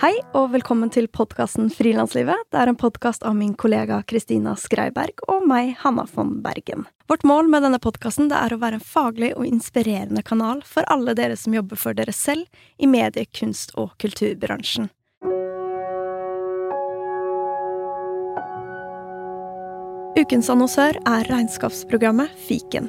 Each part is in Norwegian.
Hei og velkommen til podkasten Frilanslivet. Det er en podkast av min kollega Kristina Skreiberg og meg, Hanna von Bergen. Vårt mål med denne podkasten er å være en faglig og inspirerende kanal for alle dere som jobber for dere selv i medie-, kunst- og kulturbransjen. Ukens annonsør er regnskapsprogrammet Fiken.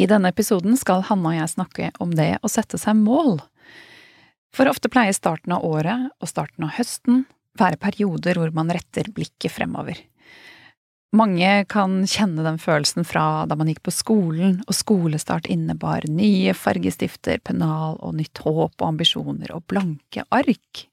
I denne episoden skal Hanna og jeg snakke om det å sette seg mål. For ofte pleier starten av året og starten av høsten være perioder hvor man retter blikket fremover. Mange kan kjenne den følelsen fra da man gikk på skolen og skolestart innebar nye fargestifter, pennal og nytt håp og ambisjoner og blanke ark.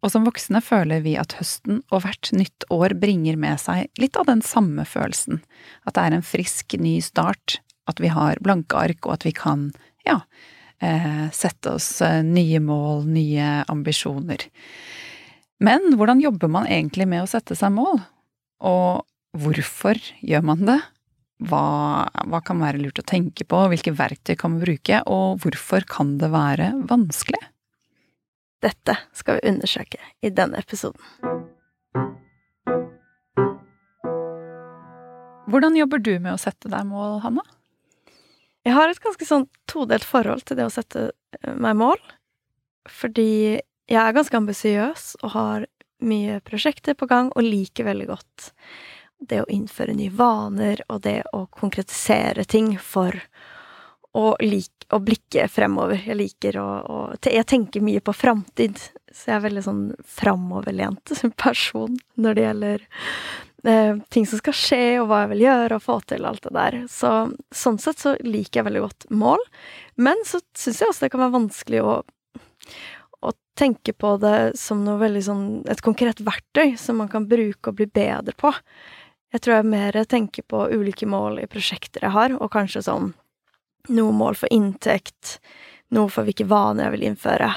Og som voksne føler vi at høsten og hvert nytt år bringer med seg litt av den samme følelsen, at det er en frisk, ny start, at vi har blanke ark, og at vi kan, ja, eh, sette oss eh, nye mål, nye ambisjoner. Men hvordan jobber man egentlig med å sette seg mål? Og hvorfor gjør man det? Hva, hva kan være lurt å tenke på, hvilke verktøy kan man bruke, og hvorfor kan det være vanskelig? Dette skal vi undersøke i denne episoden. Hvordan jobber du med å sette deg mål, Hanna? Jeg har et ganske sånn todelt forhold til det å sette eh, meg mål. Fordi jeg er ganske ambisiøs og har mye prosjekter på gang og liker veldig godt det å innføre nye vaner og det å konkretisere ting for å, like, blikke fremover. Jeg liker å, å Jeg tenker mye på framtid, så jeg er veldig sånn framoverlent person når det gjelder ting som skal skje, og hva jeg vil gjøre og få til, alt det der. Så sånn sett så liker jeg veldig godt mål. Men så syns jeg også det kan være vanskelig å, å tenke på det som noe sånn Et konkret verktøy som man kan bruke og bli bedre på. Jeg tror jeg mer tenker på ulike mål i prosjekter jeg har, og kanskje sånn noe mål for inntekt, noe for hvilke vaner jeg vil innføre.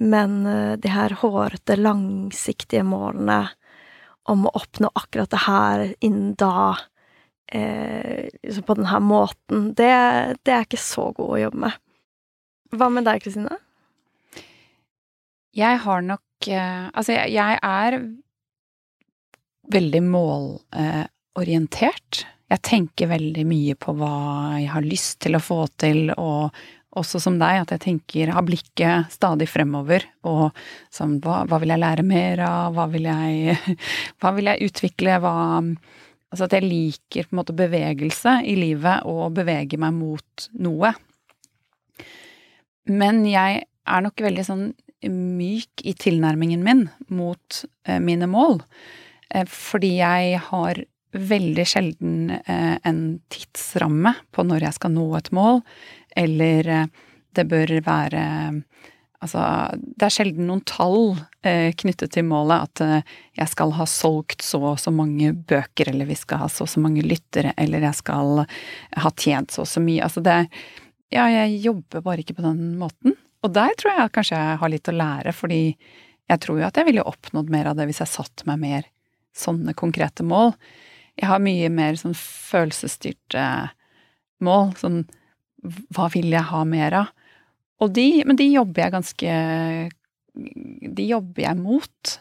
Men uh, de her hårete, langsiktige målene om å oppnå akkurat det her innen da, eh, liksom på denne måten, det, det er ikke så god å jobbe med. Hva med deg, Kristine? Jeg har nok eh, Altså, jeg, jeg er veldig målorientert. Jeg tenker veldig mye på hva jeg har lyst til å få til, og også som deg, at jeg tenker, har blikket stadig fremover, og sånn, hva, hva, vil jeg lære mer av, hva vil jeg, hva vil jeg utvikle, hva Altså at jeg liker på en måte bevegelse i livet, og beveger meg mot noe. Men jeg er nok veldig sånn myk i tilnærmingen min mot eh, mine mål, eh, fordi jeg har veldig sjelden eh, en tidsramme på når jeg skal nå et mål eller eh, det bør være Altså, det er sjelden noen tall eh, knyttet til målet at eh, jeg skal ha solgt så og så mange bøker, eller vi skal ha så og så mange lyttere, eller jeg skal ha tjent så og så mye. Altså det Ja, jeg jobber bare ikke på den måten. Og der tror jeg kanskje jeg har litt å lære, fordi jeg tror jo at jeg ville oppnådd mer av det hvis jeg satte meg mer sånne konkrete mål. Jeg har mye mer sånn følelsesstyrte mål. sånn hva vil jeg ha mer av? Og de, men de jobber jeg ganske De jobber jeg mot.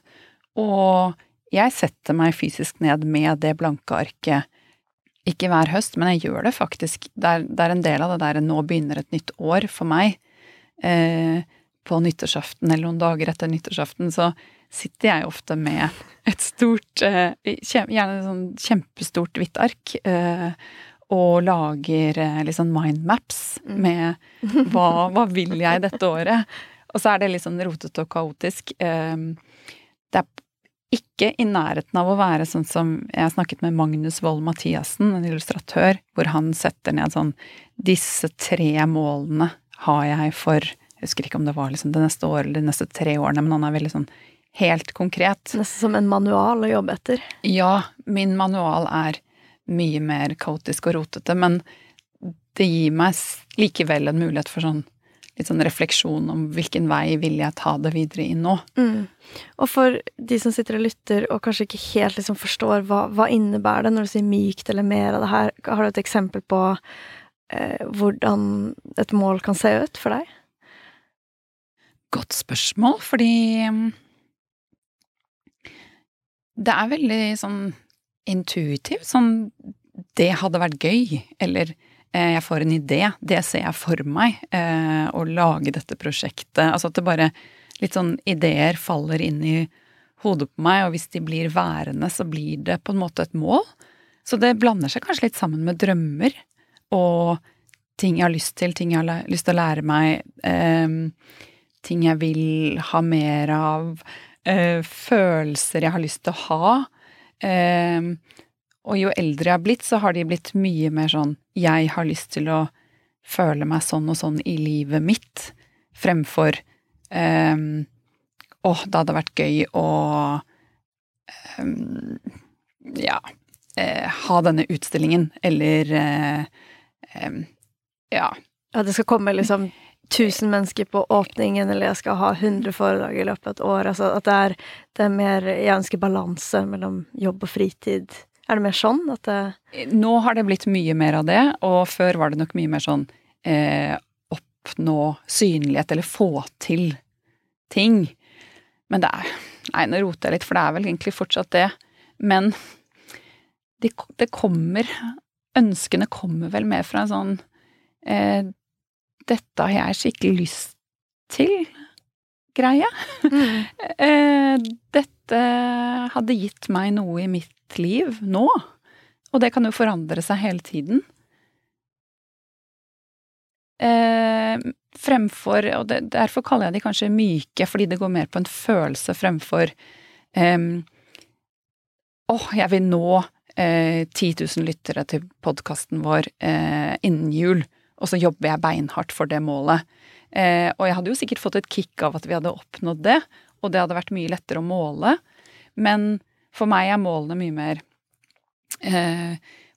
Og jeg setter meg fysisk ned med det blanke arket. Ikke hver høst, men jeg gjør det faktisk. Det er, det er en del av det der nå begynner et nytt år for meg. Eh, på nyttårsaften eller noen dager etter nyttårsaften så sitter jeg ofte med et stort, eh, gjerne et sånn kjempestort hvitt ark. Eh, og lager liksom sånn mindmaps mm. med hva, hva vil jeg dette året? Og så er det litt sånn rotete og kaotisk. Ehm, det er ikke i nærheten av å være sånn som Jeg har snakket med Magnus Wold Mathiassen, en illustratør, hvor han setter ned sånn Disse tre målene har jeg for Jeg husker ikke om det var liksom det neste året eller de neste tre årene, men han er veldig sånn helt konkret. Nesten som en manual å jobbe etter. Ja, min manual er mye mer kaotisk og rotete, men det gir meg likevel en mulighet for sånn litt sånn refleksjon om hvilken vei vil jeg ta det videre i nå. Mm. Og for de som sitter og lytter og kanskje ikke helt liksom forstår hva, hva innebærer det når du sier mykt eller mer av det her, har du et eksempel på eh, hvordan et mål kan se ut for deg? Godt spørsmål, fordi mm, det er veldig sånn intuitivt. Sånn det hadde vært gøy, eller Eh, jeg får en idé, det ser jeg for meg, eh, å lage dette prosjektet. Altså at det bare litt sånn ideer faller inn i hodet på meg, og hvis de blir værende, så blir det på en måte et mål. Så det blander seg kanskje litt sammen med drømmer og ting jeg har lyst til, ting jeg har lyst til å lære meg, eh, ting jeg vil ha mer av, eh, følelser jeg har lyst til å ha. Eh, og jo eldre jeg har blitt, så har de blitt mye mer sånn jeg har lyst til å føle meg sånn og sånn i livet mitt, fremfor um, Å, det hadde vært gøy å um, Ja, eh, ha denne utstillingen, eller eh, um, Ja. At det skal komme liksom tusen mennesker på åpningen, eller jeg skal ha 100 foredrag i løpet av et år. Altså at det er, det er mer Jeg ønsker balanse mellom jobb og fritid. Er det mer sånn at det Nå har det blitt mye mer av det, og før var det nok mye mer sånn eh, oppnå synlighet eller få til ting. Men det er Nei, nå roter jeg litt, for det er vel egentlig fortsatt det. Men det, det kommer Ønskene kommer vel mer fra en sånn eh, Dette har jeg skikkelig lyst til greie. Mm. eh, dette hadde gitt meg noe i mitt liv nå. Og det kan jo forandre seg hele tiden. Eh, fremfor Og derfor kaller jeg de kanskje myke, fordi det går mer på en følelse fremfor eh, Åh, oh, jeg vil nå eh, 10 000 lyttere til podkasten vår eh, innen jul, og så jobber jeg beinhardt for det målet. Eh, og jeg hadde jo sikkert fått et kick av at vi hadde oppnådd det, og det hadde vært mye lettere å måle, men for meg er målene mye mer eh,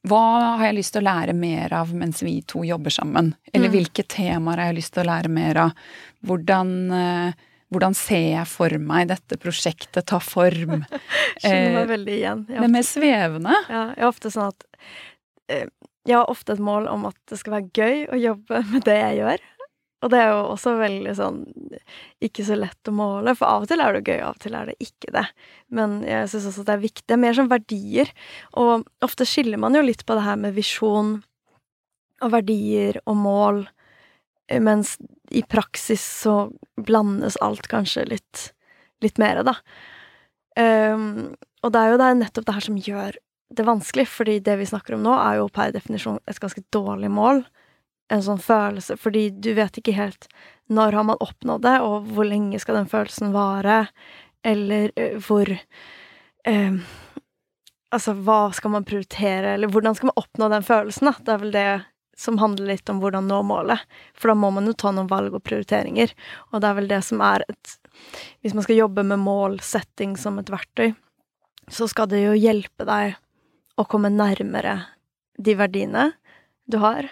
Hva har jeg lyst til å lære mer av mens vi to jobber sammen? Eller mm. hvilke temaer har jeg lyst til å lære mer av? Hvordan, eh, hvordan ser jeg for meg dette prosjektet ta form? Skjønner meg eh, veldig igjen. Det er mer svevende. Ja, jeg er ofte sånn at eh, jeg har ofte et mål om at det skal være gøy å jobbe med det jeg gjør. Og det er jo også veldig sånn ikke så lett å måle, for av og til er det gøy, av og til er det ikke det. Men jeg syns også at det er viktig. Det er mer som verdier. Og ofte skiller man jo litt på det her med visjon og verdier og mål, mens i praksis så blandes alt kanskje litt, litt mer, da. Um, og det er jo det er nettopp det her som gjør det vanskelig, fordi det vi snakker om nå, er jo per definisjon et ganske dårlig mål en sånn følelse, fordi du vet ikke helt når har man oppnådd det, og hvor lenge skal den følelsen vare, eller hvor eh, Altså, hva skal man prioritere, eller hvordan skal man oppnå den følelsen, da? Det er vel det som handler litt om hvordan nå målet. For da må man jo ta noen valg og prioriteringer, og det er vel det som er et Hvis man skal jobbe med målsetting som et verktøy, så skal det jo hjelpe deg å komme nærmere de verdiene du har,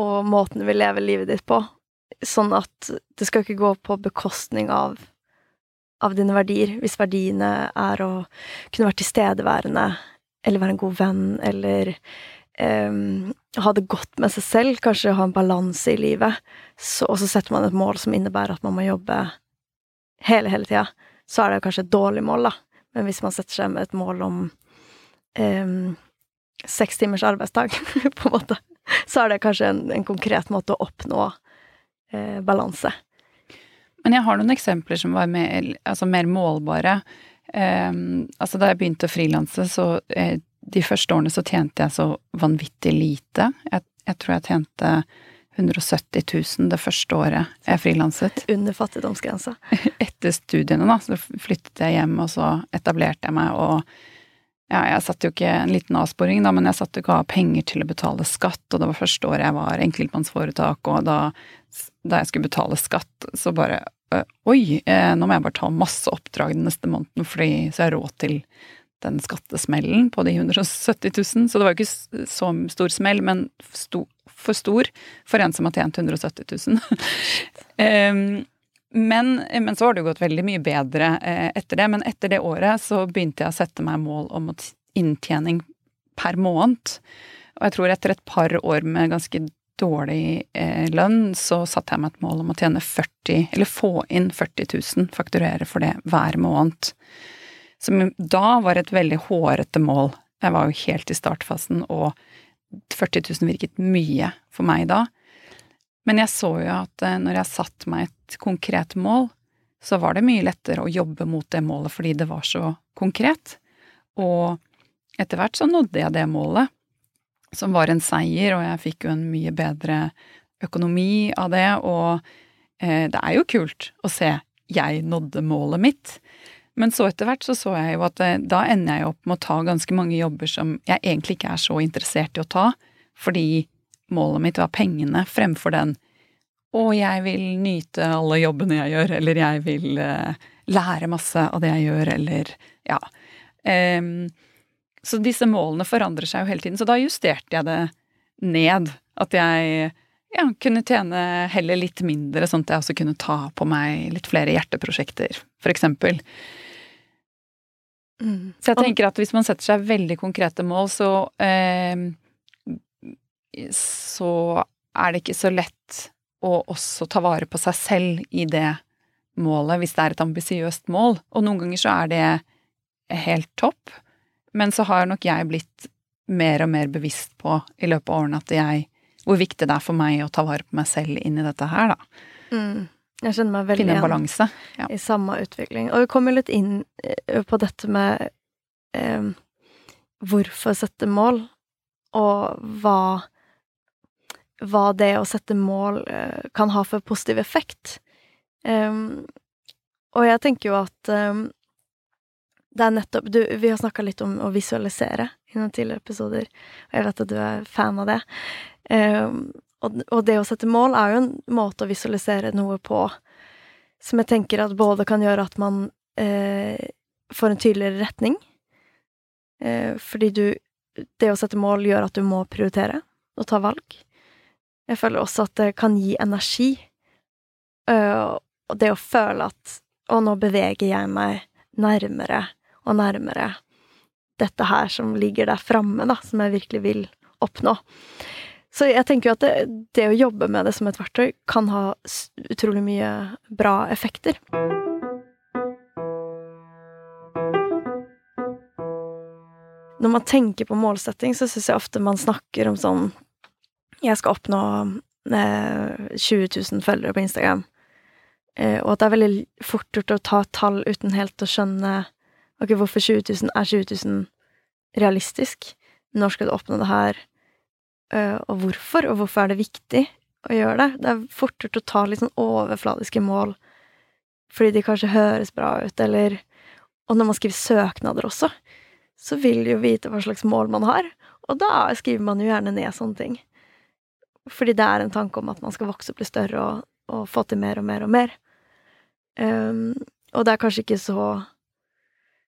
og måten du vil leve livet ditt på. Sånn at det skal ikke gå på bekostning av, av dine verdier. Hvis verdiene er å kunne være tilstedeværende, eller være en god venn, eller um, ha det godt med seg selv, kanskje ha en balanse i livet, så, og så setter man et mål som innebærer at man må jobbe hele, hele tida, så er det kanskje et dårlig mål, da. Men hvis man setter seg med et mål om um, seks timers arbeidsdag, på en måte, så er det kanskje en, en konkret måte å oppnå eh, balanse. Men jeg har noen eksempler som var mer, altså mer målbare. Um, altså da jeg begynte å frilanse, så eh, de første årene så tjente jeg så vanvittig lite. Jeg, jeg tror jeg tjente 170 000 det første året jeg frilanset. Under fattigdomsgrensa. Etter studiene, da, så flyttet jeg hjem, og så etablerte jeg meg, og ja, jeg satt jo ikke en liten avsporing, da, men jeg satt jo ikke av penger til å betale skatt, og det var første året jeg var enkeltmannsforetak, og da, da jeg skulle betale skatt, så bare oi, nå må jeg bare ta masse oppdrag den neste måneden, fordi, så jeg har råd til den skattesmellen på de 170 000. Så det var jo ikke så stor smell, men for stor for en som har tjent 170 000. um, men, men, så har det jo gått veldig mye bedre eh, etter det. Men etter det året så begynte jeg å sette meg mål om inntjening per måned. Og jeg tror etter et par år med ganske dårlig eh, lønn, så satte jeg meg et mål om å tjene 40, eller få inn 40 000, fakturere for det hver måned. Som da var et veldig hårete mål. Jeg var jo helt i startfasen, og 40 000 virket mye for meg da. Men jeg så jo at eh, når jeg satte meg et konkret mål, så var det mye lettere å jobbe mot det målet fordi det var så konkret. Og etter hvert så nådde jeg det målet som var en seier, og jeg fikk jo en mye bedre økonomi av det, og eh, det er jo kult å se jeg nådde målet mitt. Men så etter hvert så så jeg jo at eh, da ender jeg opp med å ta ganske mange jobber som jeg egentlig ikke er så interessert i å ta, fordi målet mitt var pengene fremfor den å, jeg vil nyte alle jobbene jeg gjør, eller jeg vil eh, lære masse av det jeg gjør, eller ja. Um, så disse målene forandrer seg jo hele tiden. Så da justerte jeg det ned. At jeg ja, kunne tjene heller litt mindre, sånn at jeg også kunne ta på meg litt flere hjerteprosjekter, for eksempel. Mm. Så jeg tenker at hvis man setter seg veldig konkrete mål, så eh, Så er det ikke så lett å også ta vare på seg selv i det målet, hvis det er et ambisiøst mål. Og noen ganger så er det helt topp. Men så har nok jeg blitt mer og mer bevisst på i løpet av årene at jeg Hvor viktig det er for meg å ta vare på meg selv inn i dette her, da. Mm. Jeg kjenner meg veldig Finne en balanse. Ja. i samme utvikling. Og vi kommer litt inn eh, på dette med eh, hvorfor sette mål, og hva hva det å sette mål eh, kan ha for positiv effekt. Um, og jeg tenker jo at um, det er nettopp du, Vi har snakka litt om å visualisere i noen tidligere episoder, og jeg vet at du er fan av det. Um, og, og, det å sette mål er jo en måte å visualisere noe på som jeg tenker at både kan gjøre at man uh, får en tydeligere retning, uh, fordi du Det å sette mål gjør at du må prioritere og ta valg. Jeg føler også at det kan gi energi, uh, og det å føle at Og nå beveger jeg meg nærmere og nærmere dette her som ligger der framme, da, som jeg virkelig vil oppnå. Så jeg tenker jo at det, det, å jobbe med det som et verktøy kan ha utrolig mye bra effekter. Når man tenker på målsetting, så syns jeg ofte man snakker om sånn Jeg skal oppnå eh, 20 000 følgere på Instagram. Eh, og at det er veldig fort gjort å ta tall uten helt å skjønne Ok, hvorfor 20 000? Er 20 000 realistisk? Når skal du oppnå det her? Uh, og hvorfor? Og hvorfor er det viktig å gjøre det? Det er fort gjort å ta litt sånn overfladiske mål fordi de kanskje høres bra ut, eller Og når man skriver søknader også, så vil de jo vite hva slags mål man har, og da skriver man jo gjerne ned sånne ting. Fordi det er en tanke om at man skal vokse og bli større og, og få til mer og mer og mer. Um, og det er kanskje ikke så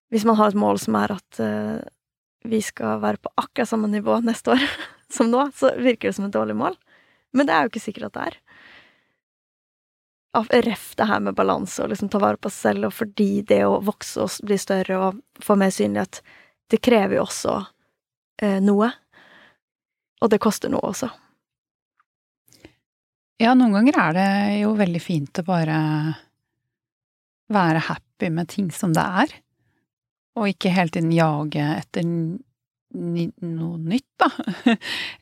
hvis man har et mål som er at uh, vi skal være på akkurat samme nivå neste år som nå, så virker det som et dårlig mål. Men det er jo ikke sikkert at det er. Ref det her med balanse og liksom ta vare på seg selv, og fordi det å vokse og bli større og få mer synlighet, det krever jo også eh, noe. Og det koster noe også. Ja, noen ganger er det jo veldig fint å bare være happy med ting som det er. Og ikke hele tiden jage etter noe nytt, da.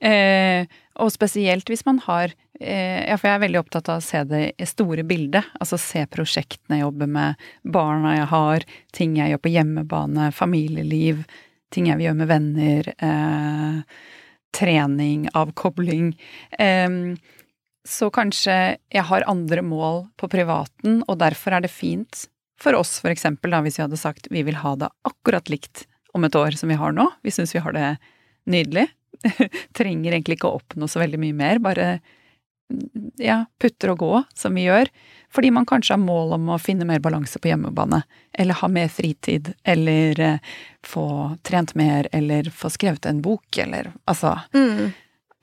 eh, og spesielt hvis man har eh, Ja, for jeg er veldig opptatt av å se det store bildet. Altså se prosjektene jeg jobber med, barna jeg har, ting jeg gjør på hjemmebane, familieliv, ting jeg vil gjøre med venner, eh, trening, avkobling. Eh, så kanskje jeg har andre mål på privaten, og derfor er det fint for oss, for eksempel, da, hvis vi hadde sagt vi vil ha det akkurat likt om et år som vi har nå, vi syns vi har det nydelig, trenger egentlig ikke å oppnå så veldig mye mer, bare ja, putter og gå, som vi gjør. Fordi man kanskje har mål om å finne mer balanse på hjemmebane. Eller ha mer fritid. Eller eh, få trent mer. Eller få skrevet en bok. Eller altså Mm.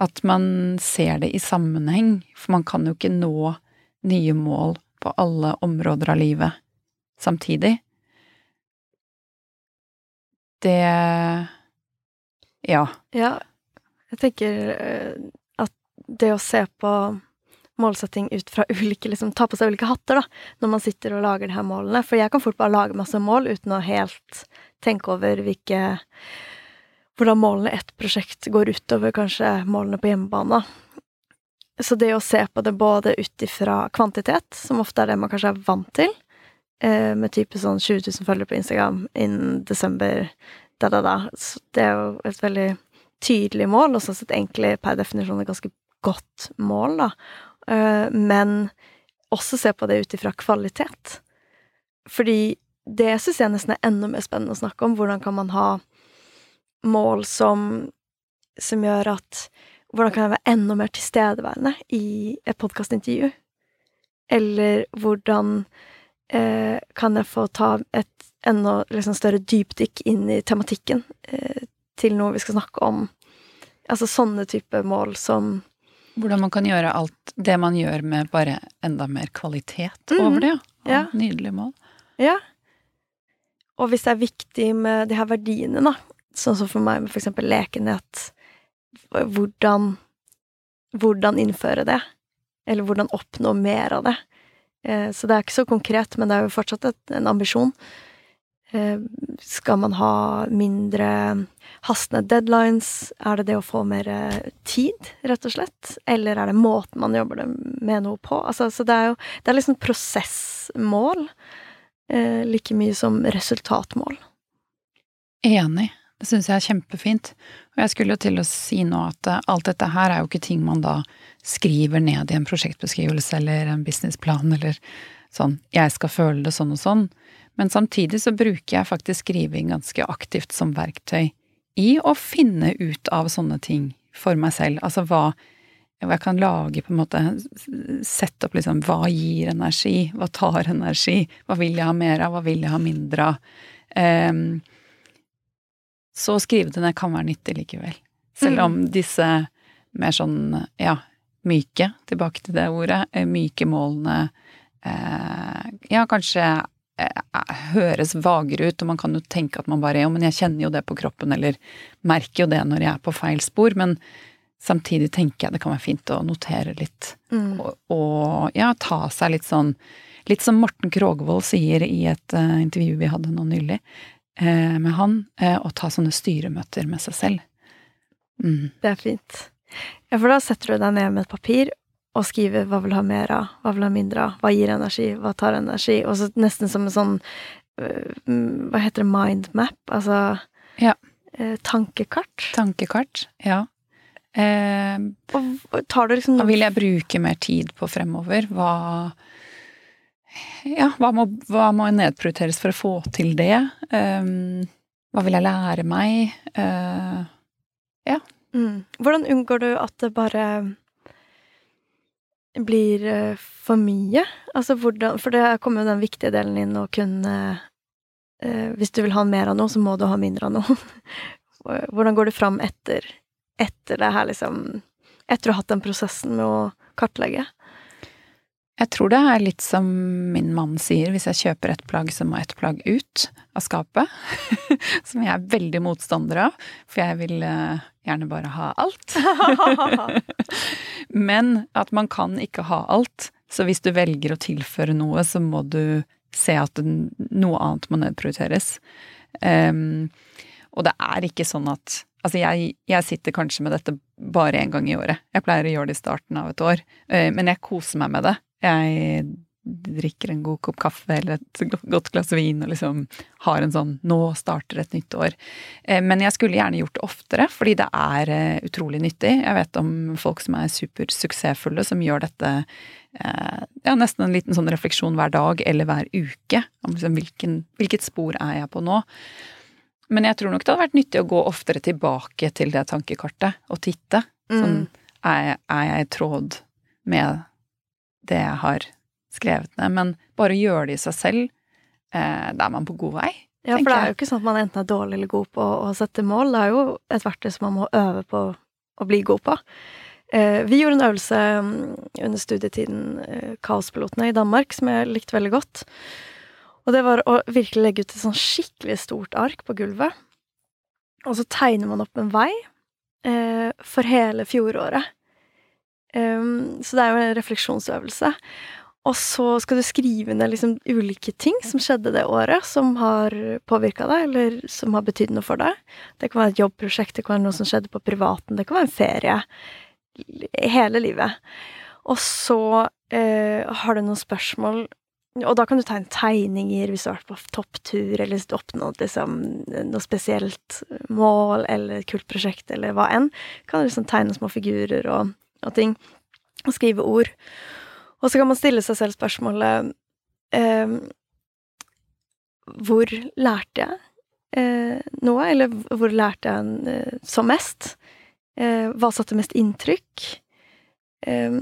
At man ser det i sammenheng. For man kan jo ikke nå nye mål på alle områder av livet samtidig. Det Ja. Ja, jeg tenker eh, at det å se på målsetting ut fra ulike liksom, Ta på seg ulike hatter, da, når man sitter og lager de her målene. For jeg kan fort bare lage masse mål uten å helt tenke over hvilke Hvordan målene i ett prosjekt går utover kanskje målene på hjemmebane. Så det å se på det både ut ifra kvantitet, som ofte er det man kanskje er vant til, eh, med type sånn 20 000 følgere på Instagram innen desember, da, da, da. Så det er jo et veldig tydelig mål, og sånn sett egentlig per definisjon et ganske godt mål, da. Eh, Men også se på det ut ifra kvalitet. Fordi det syns jeg nesten er enda mer spennende å snakke om. Hvordan kan man ha mål som, som gjør at Hvordan kan jeg være enda mer tilstedeværende i et podkastintervju? Eller hvordan eh, kan jeg få ta et enda liksom, større dypdykk inn i tematikken eh, til noe vi skal snakke om? Altså sånne type mål som Hvordan man kan gjøre alt det man gjør med bare enda mer kvalitet Mhm. over det. Ja. Nydelig mål. Ja. Og hvis det er viktig med de her verdiene, da, sånn som for meg med eksempel lekenhet, hvordan Hvordan innføre det? Eller hvordan oppnå mer av det? Eh, Så det er ikke så konkret, men det er jo fortsatt en ambisjon. Eh, Skal man ha mindre hastende deadlines? Er det det å få mer eh, tid, rett og slett? Eller er det måten man jobber med noe på? Altså, så det er jo det er liksom prosessmål like mye som resultatmål. Enig. Det syns jeg er kjempefint. Og jeg skulle jo til å si nå at eh, alt dette her er jo ikke ting man da skriver ned i en prosjektbeskrivelse eller en businessplan eller sånn 'jeg skal føle det sånn og sånn'. Men samtidig så bruker jeg faktisk skriving ganske aktivt som verktøy i å finne ut av sånne ting for meg selv. Altså hva jeg kan lage på en måte Sette opp liksom hva gir energi, hva tar energi, hva vil jeg ha mer av, hva vil jeg ha mindre av. Ehm, så å skrive det ned kan være nyttig likevel. Selv om disse mer sånn, ja, myke, tilbake til det ordet, eh, myke målene eh, ja, kanskje eh, høres vagere ut, og man kan jo tenke at man bare ja, men jeg kjenner jo det på kroppen, eller merker jo det når jeg er på feil spor, men samtidig tenker jeg det kan være fint å notere litt, Mm. og, og ja, ta seg litt sånn Litt som Morten Krogvold sier i et uh, intervju vi hadde nå nylig eh, med han, eh, å ta sånne styremøter med seg selv. Mm. Det er fint. Ja, for da setter du deg ned med et papir og skriver hva vil du ha mer av, hva vil du ha mindre av, hva gir energi, hva tar energi, og så nesten som en sånn øh, mm, Hva heter det, mindmap? Altså Ja. eh, tankekart. Tankekart, ja. Eh, Og tar du liksom hva vil jeg bruke mer tid på fremover? Hva Ja, hva må, hva må nedprioriteres for å få til det? Um, hva vil jeg lære meg? Eh, Mm. Hvordan unngår du at det bare blir eh, for mye? Altså hvordan For det kommer jo den viktige delen inn å kunne uh, Hvis du vil ha mer av noe, så må du ha mindre av noe. hvordan går du fram etter, etter det her, liksom Etter å ha hatt den prosessen med å kartlegge? Jeg tror det er litt som min mann sier, hvis jeg kjøper et plagg, så må et plagg ut av skapet. som jeg er veldig motstander av, for jeg vil eh, gjerne bare ha alt. Men at man kan ikke ha alt, så hvis du velger å tilføre noe, så må du se at noe annet må nedprioriteres. Em, og det er ikke sånn at Altså, jeg, jeg sitter kanskje med dette bare én gang i året. Jeg pleier å gjøre det i starten av et år, eh, men jeg koser meg med det. Jeg drikker en god kopp kaffe eller et godt glass vin og liksom har en sånn 'nå starter et nytt år'. Eh, Men jeg skulle gjerne gjort det oftere, fordi det er eh, utrolig nyttig. Jeg vet om folk som er supersuksessfulle, som gjør dette eh, ja, nesten en liten sånn refleksjon hver dag eller hver uke. Om liksom hvilken, hvilket spor er jeg på nå? Men jeg tror nok det hadde vært nyttig å gå oftere tilbake til det tankekartet og titte. Sånn, Mm. er, jeg- er jeg i tråd med det jeg har skrevet ned. Men bare å gjøre det i seg selv, eh, da er man på god vei. Ja, for det er jo ikke sånn at man enten er dårlig eller god på å sette mål. Det er jo et verktøy som man må øve på å bli god på. Eh, vi gjorde en øvelse mm, under studietiden, eh, Kaospilotene i Danmark, som jeg likte veldig godt. Og det var å virkelig legge ut et sånn skikkelig stort ark på gulvet. Og så tegner man opp en vei eh, for hele fjoråret. Um, så det er jo en refleksjonsøvelse. Og så skal du skrive ned liksom ulike ting som skjedde det året, som har påvirka deg, eller som har betydd noe for deg. Det kan være et jobbprosjekt, det kan være noe som skjedde på privaten, det kan være en ferie. Hele livet. Og så eh, har du noen spørsmål, og da kan du tegne tegninger hvis du har vært på topptur, eller hvis du oppnådd liksom noe spesielt mål, eller et kult prosjekt, eller hva enn. Kan du liksom tegne små figurer og, og ting. Og skrive ord. Og så kan man stille seg selv spørsmålet eh, Hvor lærte jeg eh, noe? Eller hvor lærte jeg eh, som mest? Eh, hva satte mest inntrykk? Eh,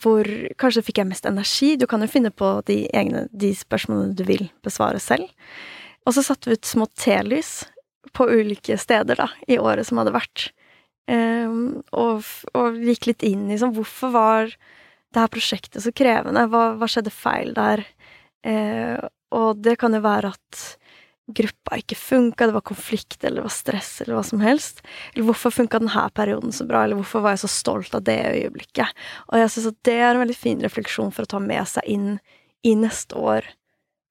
hvor Kanskje fikk jeg mest energi? Du kan jo finne på de, egne, de spørsmålene du vil besvare selv. Og så satte vi ut små telys på ulike steder da, i året som hadde vært. Um, og, og, gikk litt inn i sånn Hvorfor var det her prosjektet så krevende? Hva, hva skjedde feil der? Eh, og det kan jo være at gruppa ikke funka, det var konflikt eller det var stress eller hva som helst. Eller hvorfor funka denne perioden så bra, eller hvorfor var jeg så stolt av det øyeblikket? Og jeg syns at det er en veldig fin refleksjon for å ta med seg inn i neste år,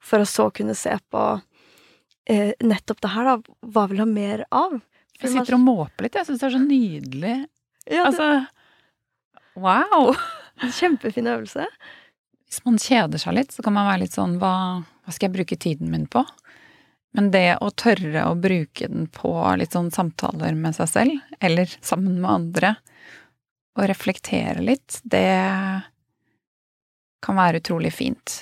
for å så kunne se på eh, nettopp det her, da. Hva vil ha mer av? Jeg sitter og måper litt, jeg syns det er så nydelig. Ja, det... Altså, wow! Kjempefin øvelse. Hvis man kjeder seg litt, så kan man være litt sånn hva, hva skal jeg bruke tiden min på? Men det å tørre å bruke den på litt sånn samtaler med seg selv, eller sammen med andre, og reflektere litt, det kan være utrolig fint.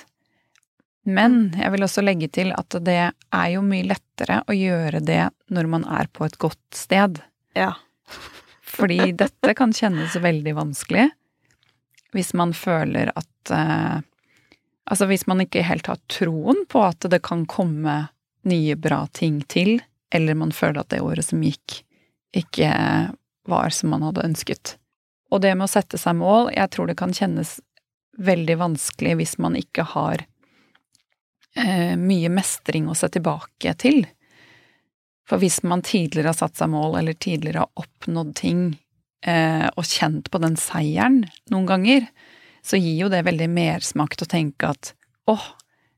Men jeg vil også legge til at det er jo mye lettere å gjøre det når man er på et godt sted. Ja. Fordi dette kan kjennes veldig vanskelig hvis man føler at eh, Altså hvis man ikke helt har troen på at det kan komme nye bra ting til, eller man føler at det året som gikk, ikke var som man hadde ønsket. Og det med å sette seg mål, jeg tror det kan kjennes veldig vanskelig hvis man ikke har eh, mye mestring å se tilbake til. For hvis man tidligere har satt seg mål, eller tidligere har oppnådd ting eh, og kjent på den seieren noen ganger, så gir jo det veldig mersmak til å tenke at åh,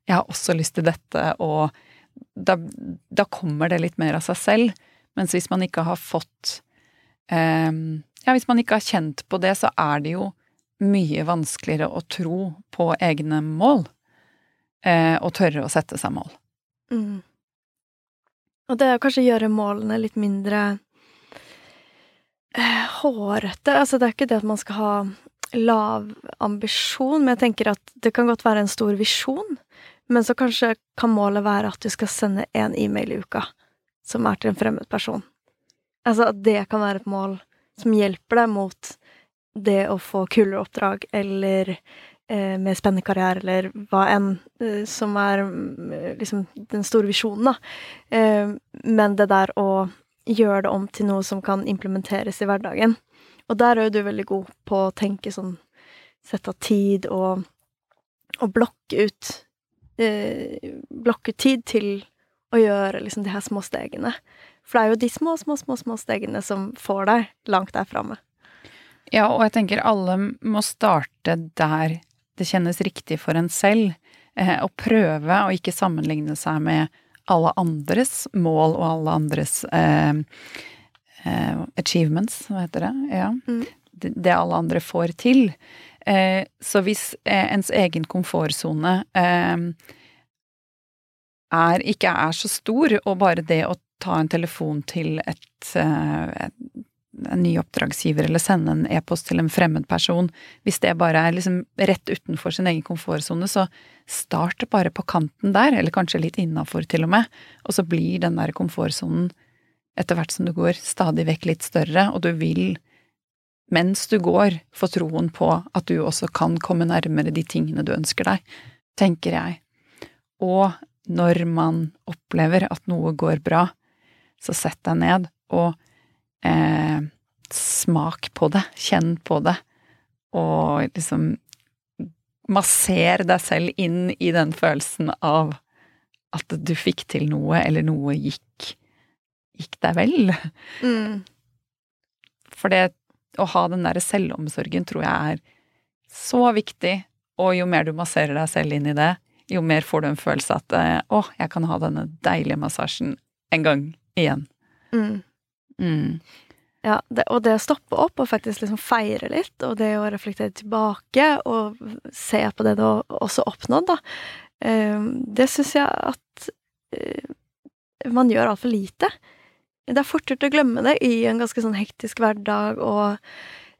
jeg har også lyst til dette, og da, da, kommer det litt mer av seg selv. Mens hvis man ikke har fått eh, Ja, hvis man ikke har kjent på det, så er det jo mye vanskeligere å tro på egne mål. Eh, og tørre å sette seg mål. Mm. Og det å kanskje gjøre målene litt mindre Eh, hårete Altså, det er ikke det at man skal ha lav ambisjon, men jeg tenker at det kan godt være en stor visjon. Men så kanskje kan målet være at du skal sende én e-mail i uka som er til en fremmed person. Altså at det kan være et mål som hjelper deg mot det å få kulere oppdrag, eller mer spennende karriere, eller hva enn eh, som er eh, liksom den store visjonen, da. Eh, men det der å gjøre det om til noe som kan implementeres i hverdagen. Og der er jo du veldig god på å tenke sånn Sette av tid og, og blokke ut eh, Blokke ut tid til å gjøre liksom de her små stegene. For det er jo de små, små, små, små stegene som får deg langt der framme. Ja, og jeg tenker alle må starte der det kjennes riktig for en selv. Eh, og prøve å ikke sammenligne seg med alle andres mål og alle andres eh, eh, achievements, hva heter det? Ja. Mm. Det, det, alle andre får til. Eh, så hvis eh, ens egen komfortsone eh, ikke er så stor, og bare det å ta en telefon til et, et en ny oppdragsgiver eller sende en e-post til en fremmed person, hvis det bare er liksom rett utenfor sin egen komfortsone, så start bare på kanten der, eller kanskje litt innafor til og med, og så blir den der komfortsonen etter hvert som du går stadig vekk litt større, og du vil mens du går, få troen på at du også kan komme nærmere de tingene du ønsker deg, tenker jeg. Og når man opplever at noe går bra, så sett deg ned og eh, smak på det, kjenn på det, og liksom masser deg selv inn i den følelsen av at du fikk til noe, eller noe gikk, gikk deg vel. Mm. For det å ha den derre selvomsorgen tror jeg er så viktig, og jo mer du masserer deg selv inn i det, jo mer får du en følelse at eh, å, jeg kan ha denne deilige massasjen en gang igjen. Mm. Mm. Ja, det, og det å stoppe opp og faktisk liksom feire litt, og det å reflektere tilbake og se på det du også oppnådd, da, eh, det syns jeg at eh, man gjør altfor lite. Det er fort å glemme det i en ganske sånn hektisk hverdag, og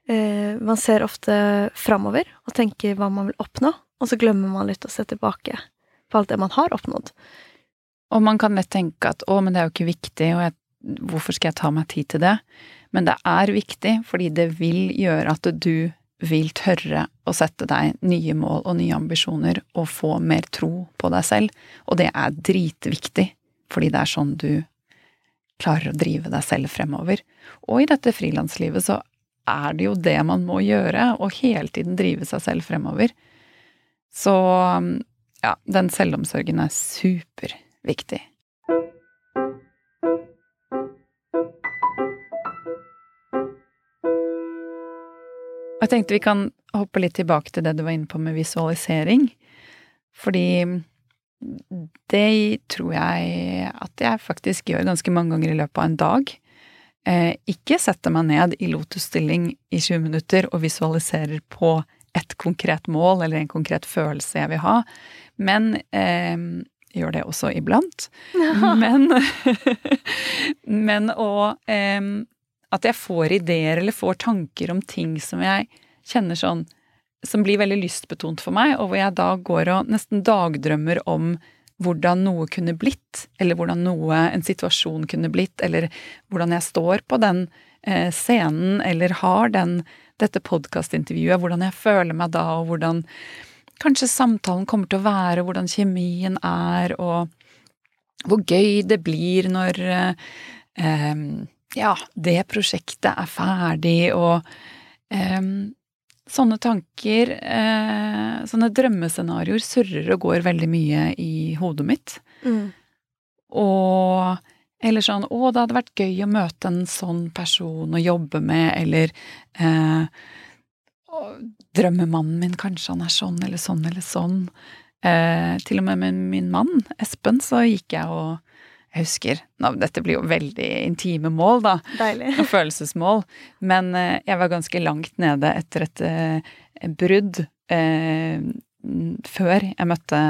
eh, man ser ofte framover og tenker hva man vil oppnå, og så glemmer man litt å se tilbake på alt det man har oppnådd. Og man kan lett tenke at å, men det er jo ikke viktig, og jeg, hvorfor skal jeg ta meg tid til det? Men det er viktig, fordi det vil gjøre at du vil tørre å sette deg nye mål og nye ambisjoner og få mer tro på deg selv, og det er dritviktig, fordi det er sånn du klarer å drive deg selv fremover. Og i dette frilanslivet så er det jo det man må gjøre, å hele tiden drive seg selv fremover. Så ja, den selvomsorgen er superviktig. Jeg tenkte vi kan hoppe litt tilbake til det du var inne på med visualisering. Fordi det tror jeg at jeg faktisk gjør ganske mange ganger i løpet av en dag. Eh, ikke setter meg ned i lotusstilling i 20 minutter og visualiserer på et konkret mål eller en konkret følelse jeg vil ha, men eh, gjør det også iblant. men men å eh, At jeg får ideer eller får tanker om ting som jeg kjenner sånn som blir veldig lystbetont for meg, og hvor jeg da går og nesten dagdrømmer om hvordan noe kunne blitt, eller hvordan noe, en situasjon kunne blitt, eller hvordan jeg står på den eh, scenen, eller har den, dette podkastintervjuet, hvordan jeg føler meg da, og hvordan kanskje samtalen kommer til å være, hvordan kjemien er, og hvor gøy det blir når eh, ja, det prosjektet er ferdig, og um, Sånne tanker, uh, sånne drømmescenarioer, surrer og går veldig mye i hodet mitt. Mm. Og eller sånn 'Å, det hadde vært gøy å møte en sånn person å jobbe med', eller eh, 'Drømmemannen min, kanskje han er sånn eller sånn eller sånn'. Eh, til og med med min mann, Espen, så gikk jeg og jeg husker nå, Dette blir jo veldig intime mål, da. Deilig. Og følelsesmål. Men eh, jeg var ganske langt nede etter et eh, brudd eh, før jeg møtte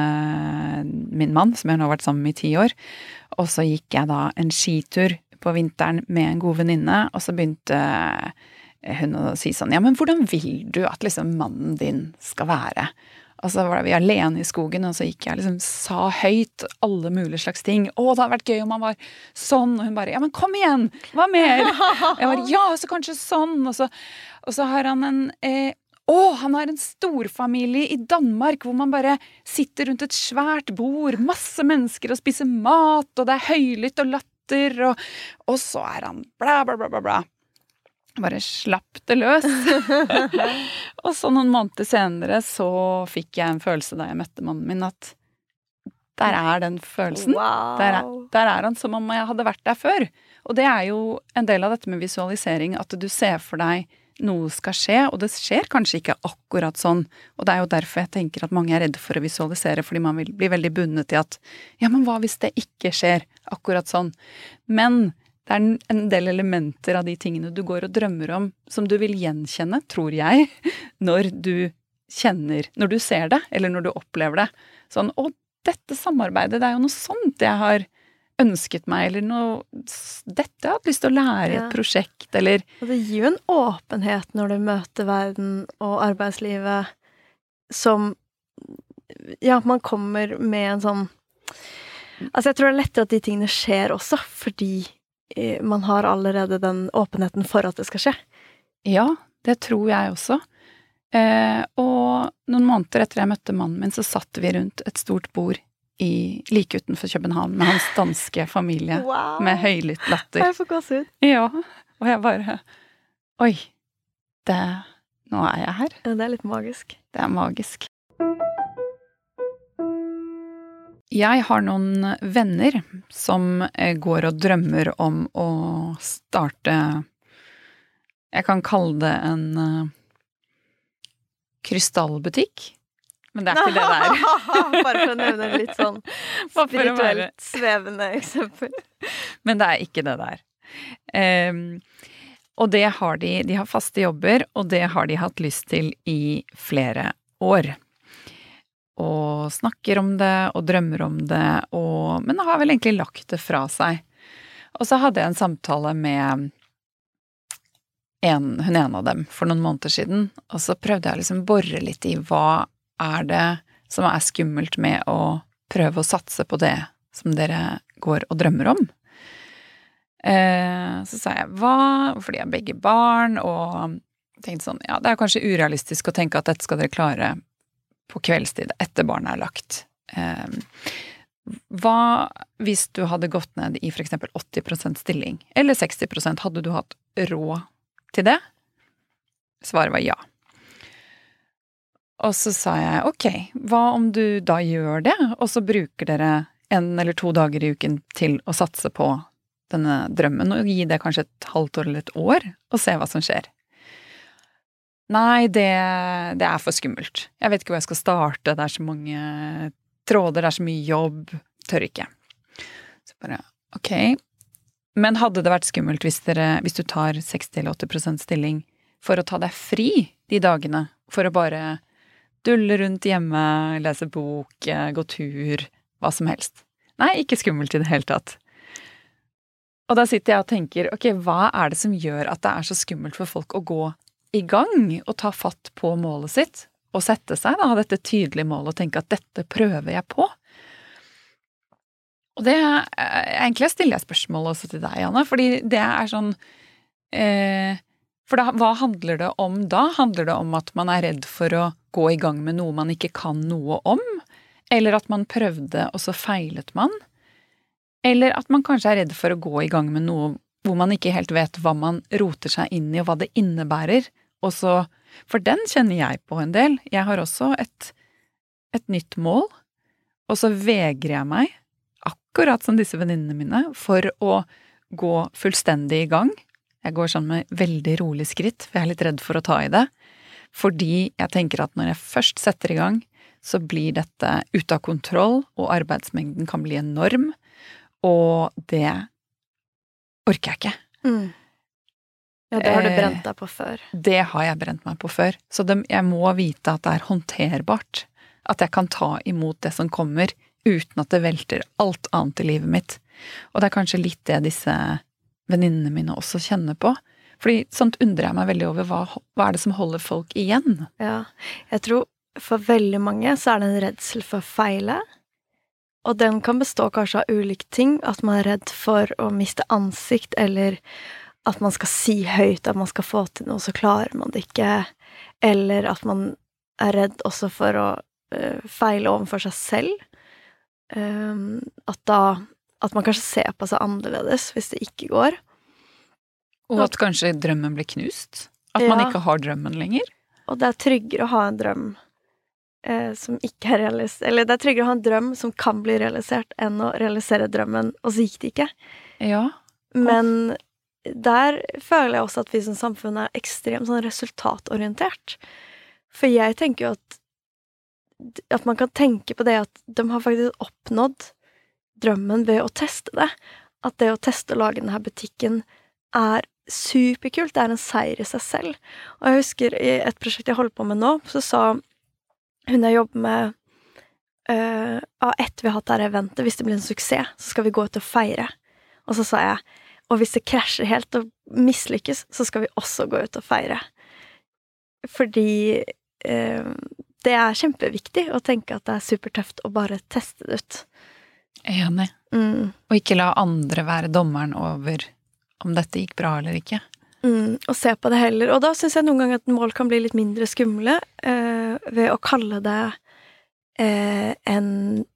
min mann, som jeg nå har vært sammen med i ti år. Og så gikk jeg da en skitur på vinteren med en god venninne, og så begynte hun å si sånn Ja, men hvordan vil du at liksom mannen din skal være? Og så var vi alene i skogen, og så gikk jeg liksom sa høyt alle mulige slags ting. 'Å, det hadde vært gøy om han var sånn.' Og hun bare 'Ja, men kom igjen! Hva mer?' Jeg bare 'Ja, så kanskje sånn.' Og så, og så har han en eh, å, han har en storfamilie i Danmark hvor man bare sitter rundt et svært bord, masse mennesker og spiser mat, og det er høylytt og latter, og, og så er han bla, bla, bla, bla, bla bare slapp det løs. og så noen måneder senere så fikk jeg en følelse da jeg møtte mannen min, at der er den følelsen. Wow. Der, er, der, er, han som om jeg hadde vært der før. Og det er jo en del av dette med visualisering, at du ser for deg noe skal skje, og det skjer kanskje ikke akkurat sånn. Og det er jo derfor jeg tenker at mange er redde for å visualisere, fordi man vil bli veldig bundet til at ja, men hva hvis det ikke skjer akkurat sånn? Men det er en del elementer av de tingene du går og drømmer om, som du vil gjenkjenne, tror jeg, når du kjenner Når du ser det, eller når du opplever det. Sånn Å, dette samarbeidet, det er jo noe sånt jeg har ønsket meg, eller noe Dette jeg har hatt lyst til å lære i et ja. prosjekt, eller Og det gir jo en åpenhet når du møter verden og arbeidslivet som Ja, man kommer med en sånn Altså, jeg tror det er lettere at de tingene skjer også, fordi man har allerede den åpenheten for at det skal skje. Ja, det tror jeg også. Eh, og noen måneder etter jeg møtte mannen min, så satt vi rundt et stort bord i, like utenfor København med hans danske familie Wow! med høylytt latter. Jeg får gåsehud. Ja, og jeg bare Oi, det Nå er jeg her. Ja, det er litt magisk. Det er magisk. Jeg har noen venner som eh, går og drømmer om å starte Jeg kan kalle det en eh, krystallbutikk. Men det er ikke det det er. Bare for å nevne et litt sånn spirituelt svevende eksempel. Men det er ikke det det er. Ehm, og det har de De har faste jobber, og det har de hatt lyst til i flere år. Og snakker om det og drømmer om det, og, men har vel egentlig lagt det fra seg. Og så hadde jeg en samtale med en, hun ene av dem for noen måneder siden, og så prøvde jeg å liksom bore litt i hva er det som er skummelt med å prøve å satse på det som dere går og drømmer om. Eh, så sa jeg hva, fordi jeg har begge barn, og tenkte sånn, ja, det er kanskje urealistisk å tenke at dette skal dere klare på kveldstid etter barnet er lagt. Eh, hva hvis du hadde gått ned i eksempel 80% stilling, eller 60% hadde du hatt råd til det? Svaret var ja. Og så sa jeg ok, hva om du da gjør det, og så bruker dere en eller to dager i uken til å satse på denne drømmen, og gi det kanskje et halvt år eller et år, og se hva som skjer. Nei, det, det er for skummelt. Jeg vet ikke hvor jeg skal starte, det er så mange tråder, det er så mye jobb. Tør ikke. Så bare ok. Men hadde det vært skummelt hvis, dere, hvis du tar 60-80% stilling for å ta deg fri de dagene? For å bare dulle rundt hjemme, lese bok, eh, gå tur, hva som helst. Nei, ikke skummelt i det hele tatt. Og da sitter jeg og tenker, ok, hva er det som gjør at det er så skummelt for folk å gå i gang og ta fatt på målet sitt og sette seg, da, dette tydelige målet og tenke at dette prøver jeg på? Og det egentlig stiller jeg spørsmål også til deg, Anna, fordi det er sånn eh, For da, hva handler det om da? Handler det om at man er redd for å gå i gang med noe man ikke kan noe om? Eller at man prøvde, og så feilet man? Eller at man kanskje er redd for å gå i gang med noe hvor man ikke helt vet hva man roter seg inn i, og hva det innebærer. Og så For den kjenner jeg på en del. Jeg har også et, et nytt mål, og så vegrer jeg meg, akkurat som disse venninnene mine, for å gå fullstendig i gang. Jeg går sånn med veldig rolig skritt, for jeg er litt redd for å ta i det. Fordi jeg tenker at når jeg først setter i gang, så blir dette ute av kontroll, og arbeidsmengden kan bli enorm. Og det orker jeg ikke. Mm. Ja, det har du Eh, brent deg på før. Det har jeg brent meg på før. Så de, jeg må vite at det er håndterbart. At jeg kan ta imot det som kommer, uten at det velter alt annet i livet mitt. Og det er kanskje litt det disse venninnene mine også kjenner på. Fordi sånt undrer jeg meg veldig over. Hva, hva er det som holder folk igjen? Ja. Jeg tror for veldig mange så er det en redsel for å feile. Og den kan bestå kanskje av ulike ting. At man er redd for å miste ansikt, eller at man skal si høyt at man skal få til noe, så klarer man det ikke. Eller at man er redd også for å uh, feile overfor seg selv. Um, at da At man kanskje ser på seg annerledes hvis det ikke går. Og at kanskje drømmen blir knust? At man ikke har drømmen lenger? Og det er tryggere å ha en drøm eh, som ikke er realisert Eller det er tryggere å ha en drøm som kan bli realisert, enn å realisere drømmen, og så gikk det ikke. Ja. Men der føler jeg også at vi som samfunn er ekstremt sånn resultatorientert. For jeg tenker jo at at man kan tenke på det at de har faktisk oppnådd drømmen ved å teste det. At det å teste å lage denne butikken er superkult. Det er en seier i seg selv. Og jeg husker i et prosjekt jeg holder på med nå, så sa hun jeg jobber med uh, ah, Etter vi har hatt dette eventet, hvis det blir en suksess, så skal vi gå ut og feire. Og så sa jeg og hvis det krasjer helt og mislykkes, så skal vi også gå ut og feire. Fordi eh, det er kjempeviktig å tenke at det er supertøft å bare teste det ut. Enig. Mm. Og ikke la andre være dommeren over om dette gikk bra eller ikke. Mm, og se på det heller. Og da syns jeg noen ganger at mål kan bli litt mindre skumle eh, ved å kalle det eh, en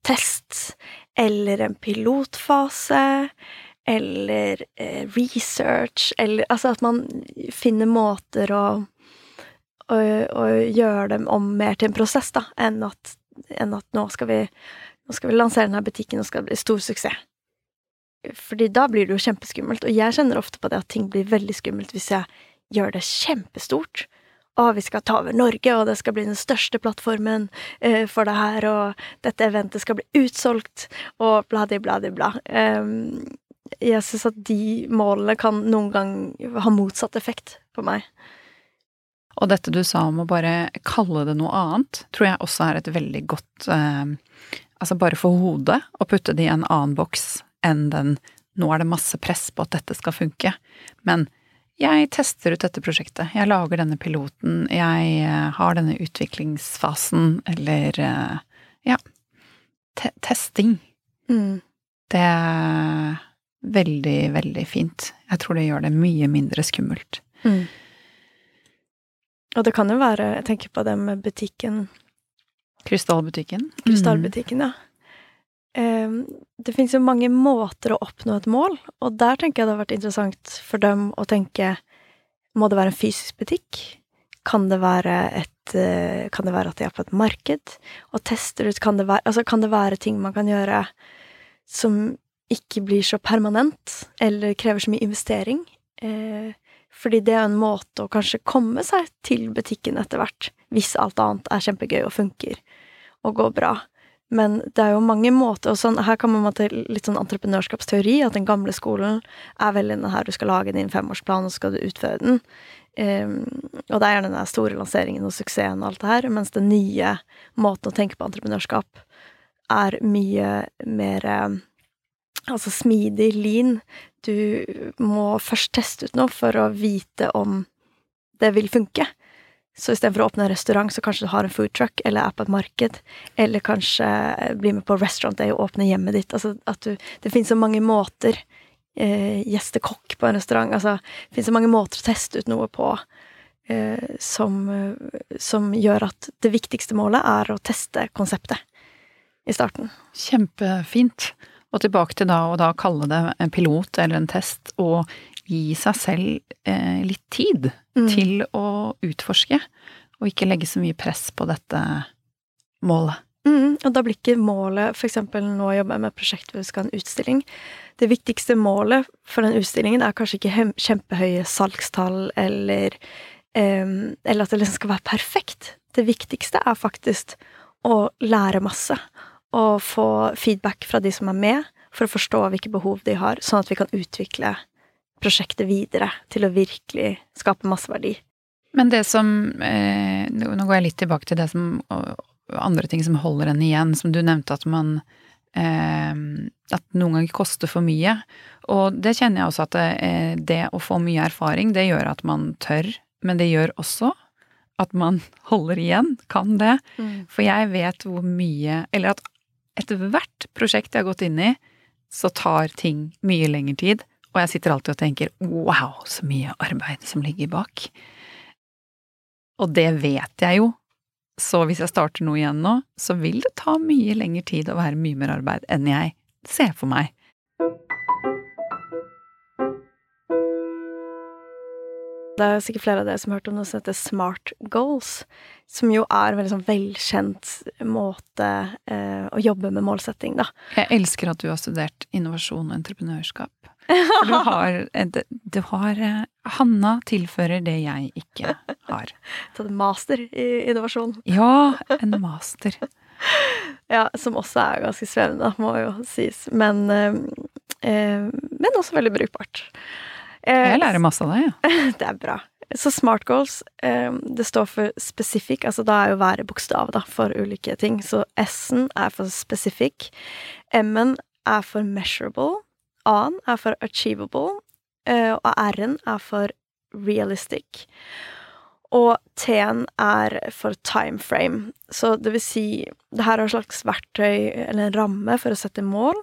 test eller en pilotfase eller eh, research eller Altså at man finner måter å, å, å gjøre dem om mer til en prosess, da, enn at, enn at nå skal vi nå skal vi lansere denne butikken, og skal bli stor suksess. Fordi da blir det jo kjempeskummelt, og jeg kjenner ofte på det at ting blir veldig skummelt hvis jeg gjør det kjempestort. Å, vi skal ta over Norge, og det skal bli den største plattformen eh, for det her, og dette eventet skal bli utsolgt, og bladi-bladi-bla. Um, jeg syns at de målene kan noen gang ha motsatt effekt på meg. Og dette du sa om å bare kalle det noe annet, tror jeg også er et veldig godt eh, altså bare for hodet, å putte det i en annen boks enn den nå er det masse press på at dette skal funke. Men jeg tester ut dette prosjektet, jeg lager denne piloten, jeg eh, har denne utviklingsfasen, eller eh, ja, te testing. Mm. Det veldig, veldig fint. Jeg tror det gjør det mye mindre skummelt. Mm. Og det kan jo være, jeg tenker på det med butikken Krystallbutikken. Krystallbutikken, ja. Um, det finnes jo mange måter å oppnå et mål, og der tenker jeg det har vært interessant for dem å tenke Må det være en fysisk butikk? Kan det være et uh, Kan det være at de er på et marked og tester ut Kan det være, altså, kan det være ting man kan gjøre som ikke blir så permanent, eller krever så mye investering? Eh, fordi det er en måte å kanskje komme seg til butikken etter hvert, hvis alt annet er kjempegøy og funker og går bra. Men det er jo mange måter, og sånn, her kommer man til litt sånn entreprenørskapsteori, at den gamle skolen er veldig den her du skal lage din femårsplan, og så skal du utføre den. Um, og det er gjerne den store lanseringen og suksessen og alt det her, mens den nye måten å tenke på entreprenørskap er mye mer um, altså smidig, lean. Du må først teste ut noe for å vite om det vil funke. Så istedenfor å åpne en restaurant, så kanskje du har en food truck, eller er på et marked, eller kanskje bli med på restaurant day og åpne hjemmet ditt. Altså at du Det finnes så mange måter. Eh, gjeste kokk på en restaurant. Altså, det finnes så mange måter å teste ut noe på eh, som, som gjør at det viktigste målet er å teste konseptet i starten. Kjempefint. Og tilbake til da å da kalle det en pilot eller en test, og gi seg selv eh, litt tid mm. til å utforske, og ikke legge så mye press på dette målet. Mm, og da blir ikke målet eksempel nå jobber jeg med et prosjekt hvor vi skal ha en utstilling. Det viktigste målet for den utstillingen er kanskje ikke kjempehøye salgstall eller eh, Eller at det liksom skal være perfekt. Det viktigste er faktisk å lære masse. Og få feedback fra de som er med, for å forstå hvilke behov de har, sånn at vi kan utvikle prosjektet videre til å virkelig skape masse verdi. Men det som eh, Nå går jeg litt tilbake til det som andre ting som holder en igjen, som du nevnte at man eh, At noen ganger koster for mye. Og det kjenner jeg også at det, eh, det å få mye erfaring, det gjør at man tør, men det gjør også at man holder igjen, kan det. Mm. For jeg vet hvor mye Eller at etter hvert prosjekt jeg har gått inn i, så tar ting mye lengre tid. Og jeg sitter alltid og tenker wow, så mye arbeid som ligger bak. Og det vet jeg jo, så hvis jeg starter noe igjen nå, så vil det ta mye lengre tid og være mye mer arbeid enn jeg ser for meg. Det er sikkert flere av dere som har hørt om noe som heter Smart Goals, som jo er en veldig sånn velkjent måte eh, å jobbe med målsetting, da. Jeg elsker at du har studert innovasjon og entreprenørskap. For du har, du har eh, Hanna tilfører det jeg ikke har. Tatt master i innovasjon. Ja, en master. ja, som også er ganske svevende, må jo sies. Men, eh, eh men også veldig brukbart. Eh, jeg lærer masse av deg, ja. det er bra. Så smart goals, eh, det står for specific, altså da er jo hver bokstav da, for ulike ting. Så S-en er for specific. M-en er for measurable. A-en er for achievable, eh, og R-en er for realistic. Og T-en er for time frame. Så det vil si, det her er et slags verktøy, eller en ramme, for å sette mål.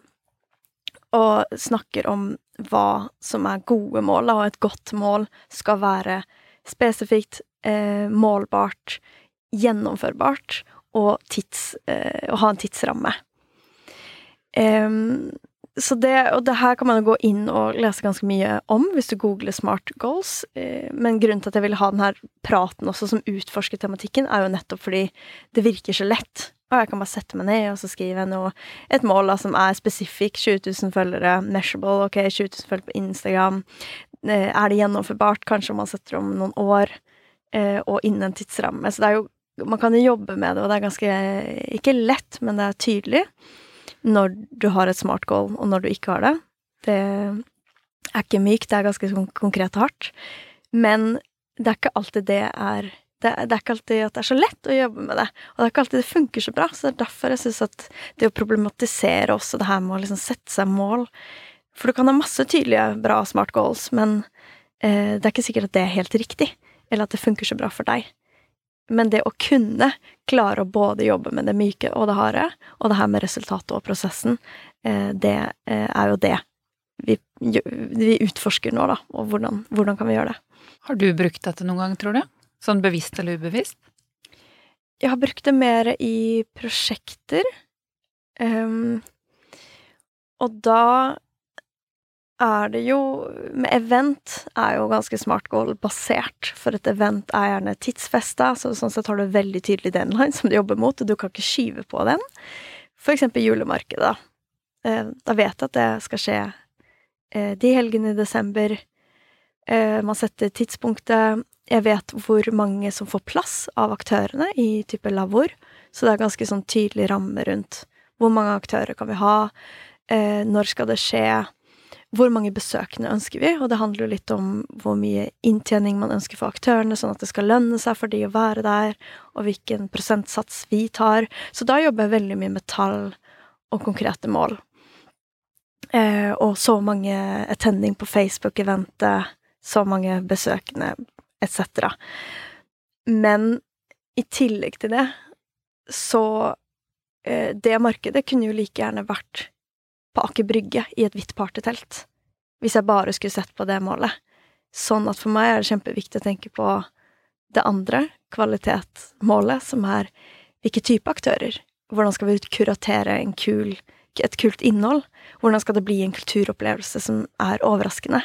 Og snakker om hva som er gode mål, og et godt mål skal være spesifikt, eh, målbart, gjennomførbart og, tids, eh, og ha en tidsramme. Um, så det, og det her kan man jo gå inn og lese ganske mye om hvis du googler smart goals. Eh, men grunnen til at jeg ville ha denne praten også som utforsker tematikken, er jo nettopp fordi det virker så lett. Og jeg kan bare sette meg ned og så skrive noe, et mål da, som er spesifikk. 20 000 følgere, measurable, ok, 20 000 følgere på Instagram. Eh, er det gjennomførbart? Kanskje om man setter om noen år, eh, og innen en tidsramme. Så det er jo Man kan jo jobbe med det, og det er ganske Ikke lett, men det er tydelig når du har et smart goal, og når du ikke har det. Det er ikke mykt, det er ganske konkret og hardt. Men det er ikke alltid det er det, det, er ikke alltid at det er så lett å jobbe med det. Og det er ikke alltid det funker så bra. Så det er derfor jeg syns at det å problematisere også det her med å liksom sette seg mål For du kan ha masse tydelige, bra smart goals, men eh, det er ikke sikkert at det er helt riktig. Eller at det funker så bra for deg. Men det å kunne klare å både jobbe med det myke og det harde, og det her med resultatet og prosessen, eh, det eh, er jo det vi, vi utforsker nå, da. Og hvordan, hvordan, kan vi gjøre det? Har du brukt dette noen gang, tror du? Sånn bevisst eller ubevisst? Jeg har brukt det mer i prosjekter. Um, og da er det jo Med event er jo ganske smart goal-basert, for et event er gjerne tidsfesta, så sånn sett har du veldig tydelig deadline som du jobber mot, og du kan ikke skyve på den. For eksempel julemarkedet, da. Eh, vet jeg at det skal skje eh, de helgene i desember. Eh, man setter tidspunktet. Jeg vet hvor mange som får plass av aktørene i type lavvoer, så det er ganske sånn tydelig ramme rundt hvor mange aktører kan vi ha, når skal det skje, hvor mange besøkende ønsker vi, og det handler jo litt om hvor mye inntjening man ønsker for aktørene, sånn at det skal lønne seg for de å være der, og hvilken prosentsats vi tar. Så da jobber jeg veldig mye med tall og konkrete mål. Eh, og så mange attending på Facebook-eventet, så mange besøkende, etc. Men i tillegg til det, så eh, Det markedet kunne jo like gjerne vært på Aker Brygge i et hvitt partytelt, hvis jeg bare skulle sett på det målet. Sånn at for meg er det kjempeviktig å tenke på det andre kvalitetsmålet, som er hvilke type aktører. Hvordan skal vi kuratere kul, et kult innhold? Hvordan skal det bli en kulturopplevelse som er overraskende?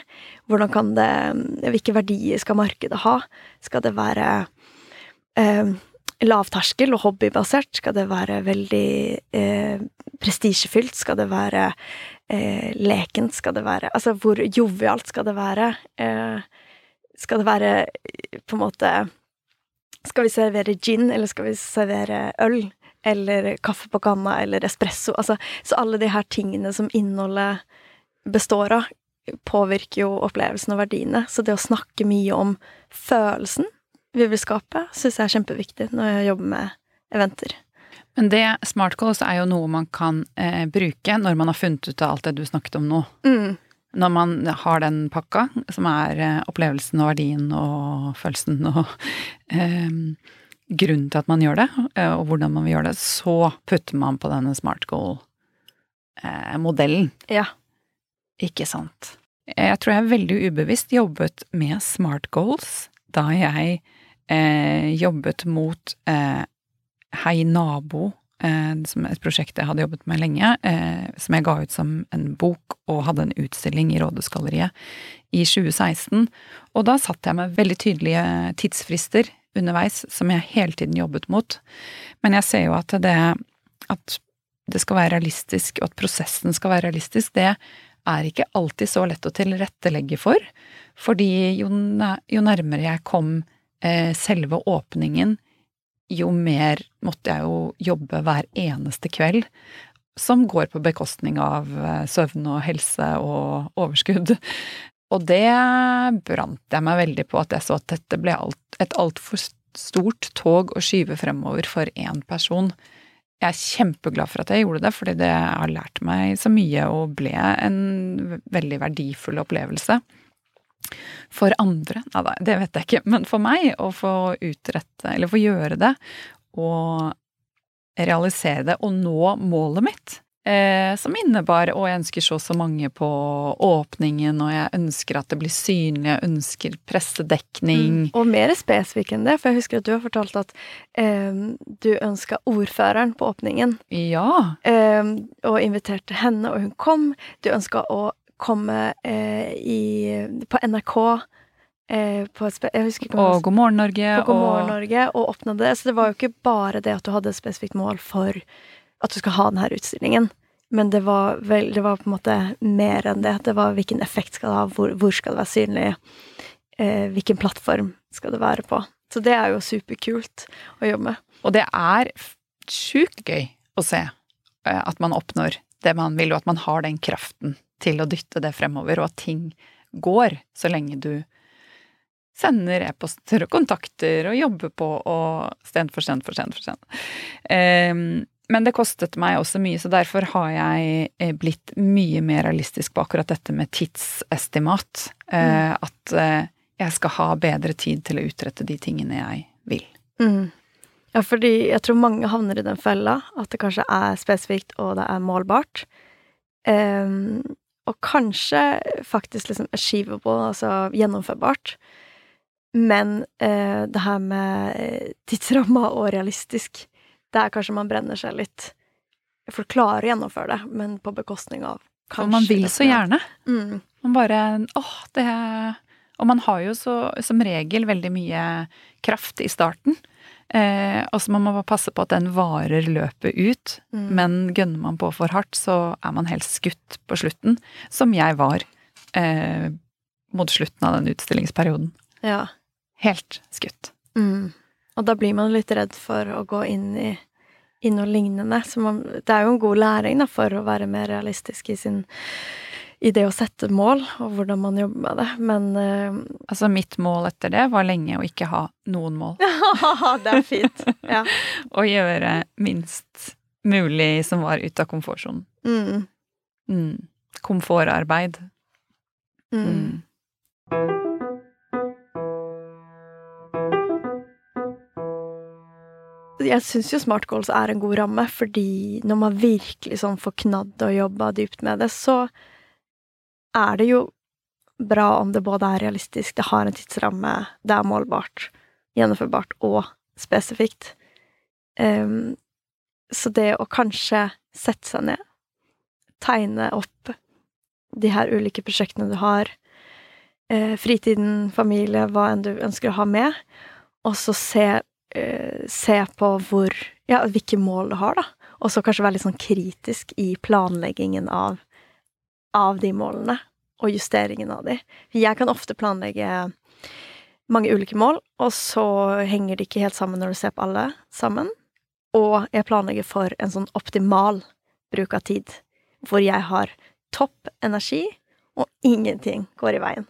Hvordan kan det Hvilke verdier skal markedet ha? Skal det være eh, lavterskel og hobbybasert? Skal det være veldig eh, prestisjefylt? Skal det være eh, lekent? Skal det være Altså, hvor jovialt skal det være? Eh, skal det være på en måte Skal vi servere gin, eller skal vi servere øl? Eller kaffe på kanna, eller espresso? Altså, så alle de her tingene som innholdet består av, påvirker jo opplevelsen og verdiene. Så det å snakke mye om følelsen vi vil skape, syns jeg er kjempeviktig når jeg jobber med eventer. Men det smart goals er jo noe man kan eh, bruke når man har funnet ut av alt det du snakket om nå. Mm. Når man har den pakka, som er eh, opplevelsen og verdien og følelsen og eh, grunnen til at man gjør det, eh, og hvordan man vil gjøre det, så putter man på denne smart goal-modellen. Eh, ja. Ikke sant. Jeg tror jeg veldig ubevisst jobbet med smart goals da jeg eh, jobbet mot eh, Hei nabo, eh, som et prosjekt jeg hadde jobbet med lenge, eh, som jeg ga ut som en bok og hadde en utstilling i Rådhusgalleriet i 2016. Og da satt jeg med veldig tydelige tidsfrister underveis som jeg hele tiden jobbet mot. Men jeg ser jo at det, at det skal være realistisk, og at prosessen skal være realistisk, det er ikke alltid så lett å tilrettelegge for. Fordi jo, nærmere jeg kom selve åpningen, jo mer måtte jeg jo jobbe hver eneste kveld. Som går på bekostning av eh, søvn og helse og overskudd. Og det brant jeg meg veldig på, at jeg så at dette ble alt, et altfor stort tog å skyve fremover for én person. Jeg er kjempeglad for at jeg gjorde det, fordi det har lært meg så mye og ble en veldig verdifull opplevelse for andre, nei det vet jeg ikke, men for meg å få utrette, eller få gjøre det, og realisere det, og nå målet mitt. Eh, som innebar Og jeg ønsker så og så mange på åpningen, og jeg ønsker at det blir synlig, jeg ønsker pressedekning. Mm. Og mer spesifikk enn det, for jeg husker at du har fortalt at eh, du ønska ordføreren på åpningen. Ja. Eh, og inviterte henne, og hun kom. Du ønska å komme eh, i, på NRK. Eh, på Og God morgen Norge. på God morgen og Norge, og åpna det. Så det var jo ikke bare det at du hadde et spesifikt mål for at du skal ha denne utstillingen. Men det var, vel, det var på en måte mer enn det. Det var hvilken effekt skal det ha, hvor, hvor skal det være synlig, eh, hvilken plattform skal det være på. Så det er jo superkult å jobbe med. Og det er sjukt gøy å se eh, at man oppnår det man vil, og at man har den kraften til å dytte det fremover, og at ting går så lenge du sender e-poster og kontakter og jobber på og stent for stand for stand for stand. Um, men det kostet meg også mye, så derfor har jeg eh, blitt mye mer realistisk på akkurat dette med tidsestimat. Eh, At uh, jeg skal ha bedre tid til å utrette de tingene jeg vil. Mm. Ja, fordi jeg tror mange havner i den fella at det kanskje er spesifikt og det er målbart. Ehm, og kanskje faktisk liksom achievable, altså gjennomførbart. Men eh, det her med eh, tidsramma og realistisk, der kanskje man brenner seg litt. For å klare å gjennomføre det, men på bekostning av kanskje For man vil så gjerne. Mm. Man bare åh, det Og man har jo så, som regel veldig mye kraft i starten. Eh, og så må man bare passe på at den varer løpet ut. Mm. Men gønner man på for hardt, så er man helt skutt på slutten. Som jeg var eh, mot slutten av den utstillingsperioden. Ja. Helt skutt. Mm. Og da blir man litt redd for å gå inn i, i noe lignende. Så man, det er jo en god læring da, for å være mer realistisk i, sin, i det å sette mål, og hvordan man jobber med det. Men uh, Altså mitt mål etter det var lenge å ikke ha noen mål. Det er fint. Ja. Å gjøre minst mulig som var ute av komfortsonen. Mm. Mm. Komfortarbeid. Mm. Mm. Jeg syns jo Smart Goals er en god ramme, fordi når man virkelig sånn får knadd og jobba dypt med det, så er det jo bra om det både er realistisk, det har en tidsramme, det er målbart, gjennomførbart og spesifikt. Um, så det å kanskje sette seg ned, tegne opp de her ulike prosjektene du har, eh, fritiden, familie, hva enn du ønsker å ha med, og så se eh, se på hvor Ja, hvilke mål du har, da. Og så kanskje være litt sånn kritisk i planleggingen av, av de målene, og justeringen av de. Jeg kan ofte planlegge mange ulike mål, og så henger de ikke helt sammen når du ser på alle sammen. Og jeg planlegger for en sånn optimal bruk av tid, hvor jeg har topp energi, og ingenting går i veien.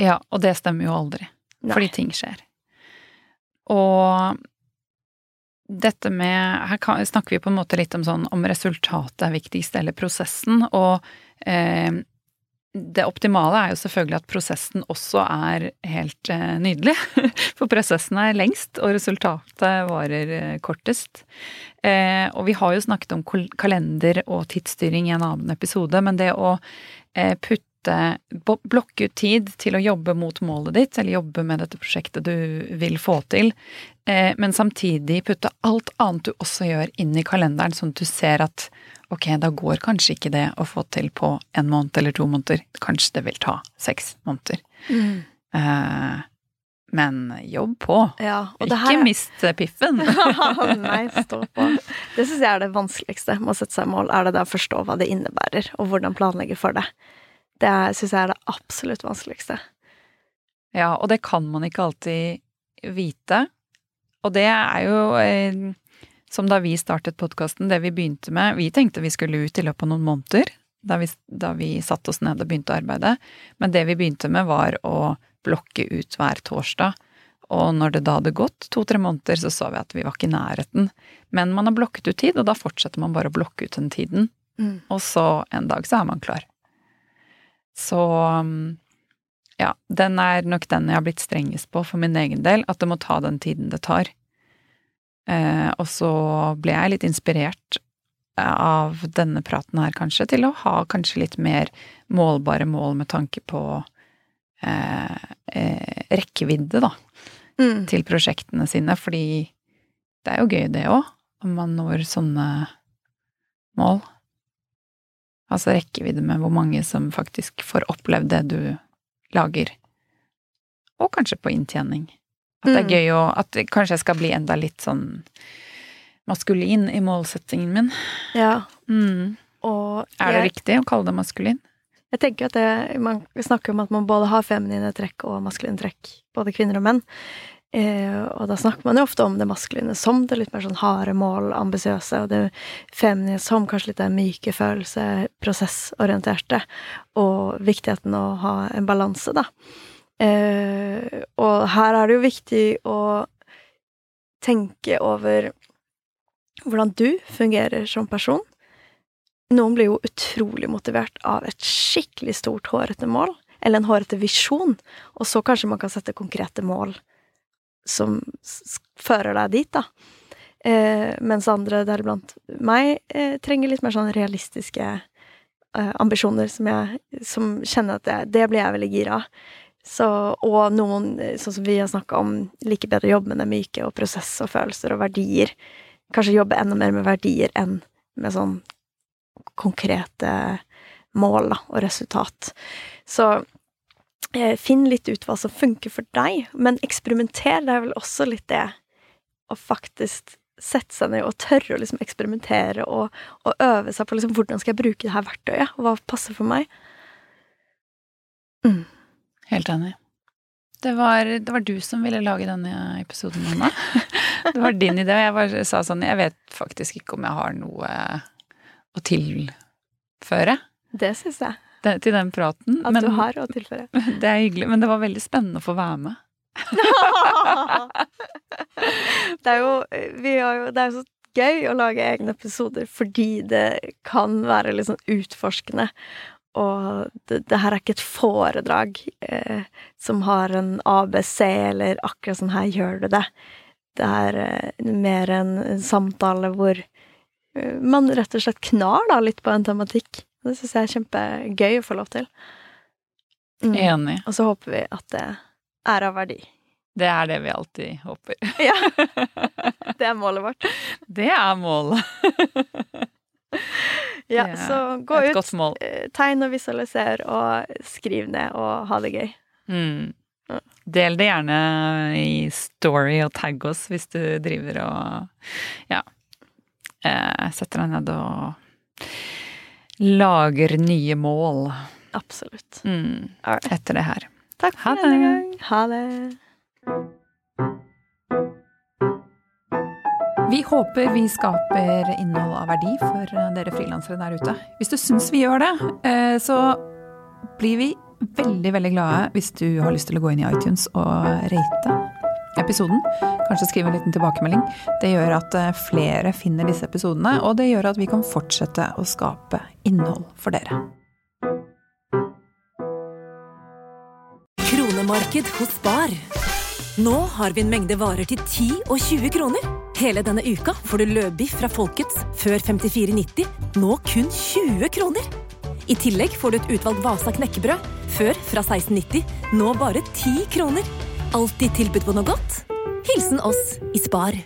Ja, og det stemmer jo aldri. Nei. Fordi ting skjer. Og dette med Her snakker vi på en måte litt om sånn om resultatet er viktigst, eller prosessen. Og eh, det optimale er jo selvfølgelig at prosessen også er helt eh, nydelig. For prosessen er lengst, og resultatet varer eh, kortest. Eh, og vi har jo snakket om kalender og tidsstyring i en annen episode, men det å eh, putte Blokke ut tid til å jobbe mot målet ditt, eller jobbe med dette prosjektet du vil få til, eh, men samtidig putte alt annet du også gjør inn i kalenderen, sånn at du ser at ok, da går kanskje ikke det å få til på en måned eller to måneder. Kanskje det vil ta seks måneder. Eh, men jobb på. Ja, Ikke her er- mist piffen. Nei, stå på. Det syns jeg er det vanskeligste med å sette seg mål, er det det å forstå hva det innebærer, og hvordan planlegge for det. Det syns jeg er det absolutt vanskeligste. Ja, og det kan man ikke alltid vite. Og det er jo eh, som da vi startet podkasten, det vi begynte med Vi tenkte vi skulle ut i løpet av noen måneder, da vi, da vi satte oss ned og begynte å arbeide. Men det vi begynte med, var å blokke ut hver torsdag. Og når det da hadde gått to-tre måneder, så så vi at vi var ikke i nærheten. Men man har blokket ut tid, og da fortsetter man bare å blokke ut den tiden. Mm. Og så en dag så er man klar. Så um, ja, den er nok den jeg har blitt strengest på for min egen del, at det må ta den tiden det tar. Eh, og så ble jeg litt inspirert av denne praten her, kanskje, til å ha kanskje litt mer målbare mål med tanke på eh, eh, rekkevidde, da, Mm. til prosjektene sine, fordi det er jo gøy, det òg, om man når sånne mål. Altså rekkevidde med hvor mange som faktisk får opplevd det du lager. Og kanskje på inntjening. At det er Mm. gøy å At kanskje jeg skal bli enda litt sånn maskulin i målsettingen min. Ja. Mm. Og Er det riktig å kalle det maskulin? jeg tenker at det, man snakker om at man både har feminine trekk og maskuline trekk, både kvinner og menn. Eh, og da snakker man jo ofte om det maskuline som det litt mer sånn harde mål, ambisiøse, og det feminine som kanskje litt den myke følelse, prosessorienterte, og viktigheten å ha en balanse, da. Eh, og her er det jo viktig å tenke over hvordan du fungerer som person. Noen blir jo utrolig motivert av et skikkelig stort, hårete mål, eller en hårete visjon, og så kanskje man kan sette konkrete mål som fører deg dit, da. Eh, mens andre, deriblant meg, eh, trenger litt mer sånn realistiske eh, ambisjoner som jeg som kjenner at det, det blir jeg veldig gira av. Så, og noen, eh, sånn som vi har snakka om, liker bedre å jobbe med det myke og prosess og følelser og verdier. Kanskje jobbe enda mer med verdier enn med sånn konkrete mål da, og resultat. Så finn litt ut hva som funker for deg, men eksperimenter, det er vel også litt det å faktisk sette seg ned og tørre å liksom eksperimentere og, og øve seg på liksom hvordan skal jeg bruke det her verktøyet, hva passer for meg. Helt enig. Det var, det var du som ville lage denne episoden, Anna. Det var din idé, jeg bare sa sånn Jeg vet faktisk ikke om jeg har noe å tilføre Det syns jeg det- til den praten. at men du har å tilføre. Det er hyggelig, men det var veldig spennende å få være med. det er jo Vi har jo Det er jo så gøy å lage egne episoder fordi det kan være litt sånn utforskende. Og det, det her er ikke et foredrag eh, som har en ABC, eller akkurat sånn her gjør du det. Det er eh, mer en, en samtale hvor eh, man rett og slett knar da litt på en tematikk. Det syns jeg er kjempegøy å få lov til. Mm. Enig. Og så håper vi at det er av verdi. Det er det vi alltid håper. Ja. Det er målet vårt. Det er målet. Ja, er så gå ut, eh, tegn og visualiser, og skriv ned, og ha det gøy. Mm. Del det gjerne i story og tagg oss hvis du driver og ja, eh, setter deg ned og lager nye mål Absolutt. mm, etter det her. Takk for denne gang. Ha det. Vi håper vi skaper innhold av verdi for dere frilansere der ute. Hvis du syns vi gjør det, eh, så blir vi veldig, veldig glade hvis du har lyst til å gå inn i iTunes og rate episoden. Kanskje skrive en liten tilbakemelding. Det gjør at eh, flere finner disse episodene, og det gjør at vi kan fortsette å skape innhold for dere. Kronemarked hos Bar. Nå har vi en mengde varer til 10 og 20 kroner. Hele denne uka får du løbiff fra Folkets før 54,90, nå kun 20 kroner. I tillegg får du et utvalgt Vasa knekkebrød, før fra 16,90, nå bare 10 kroner. Alltid tilbud på noe godt. Hilsen oss i Spar.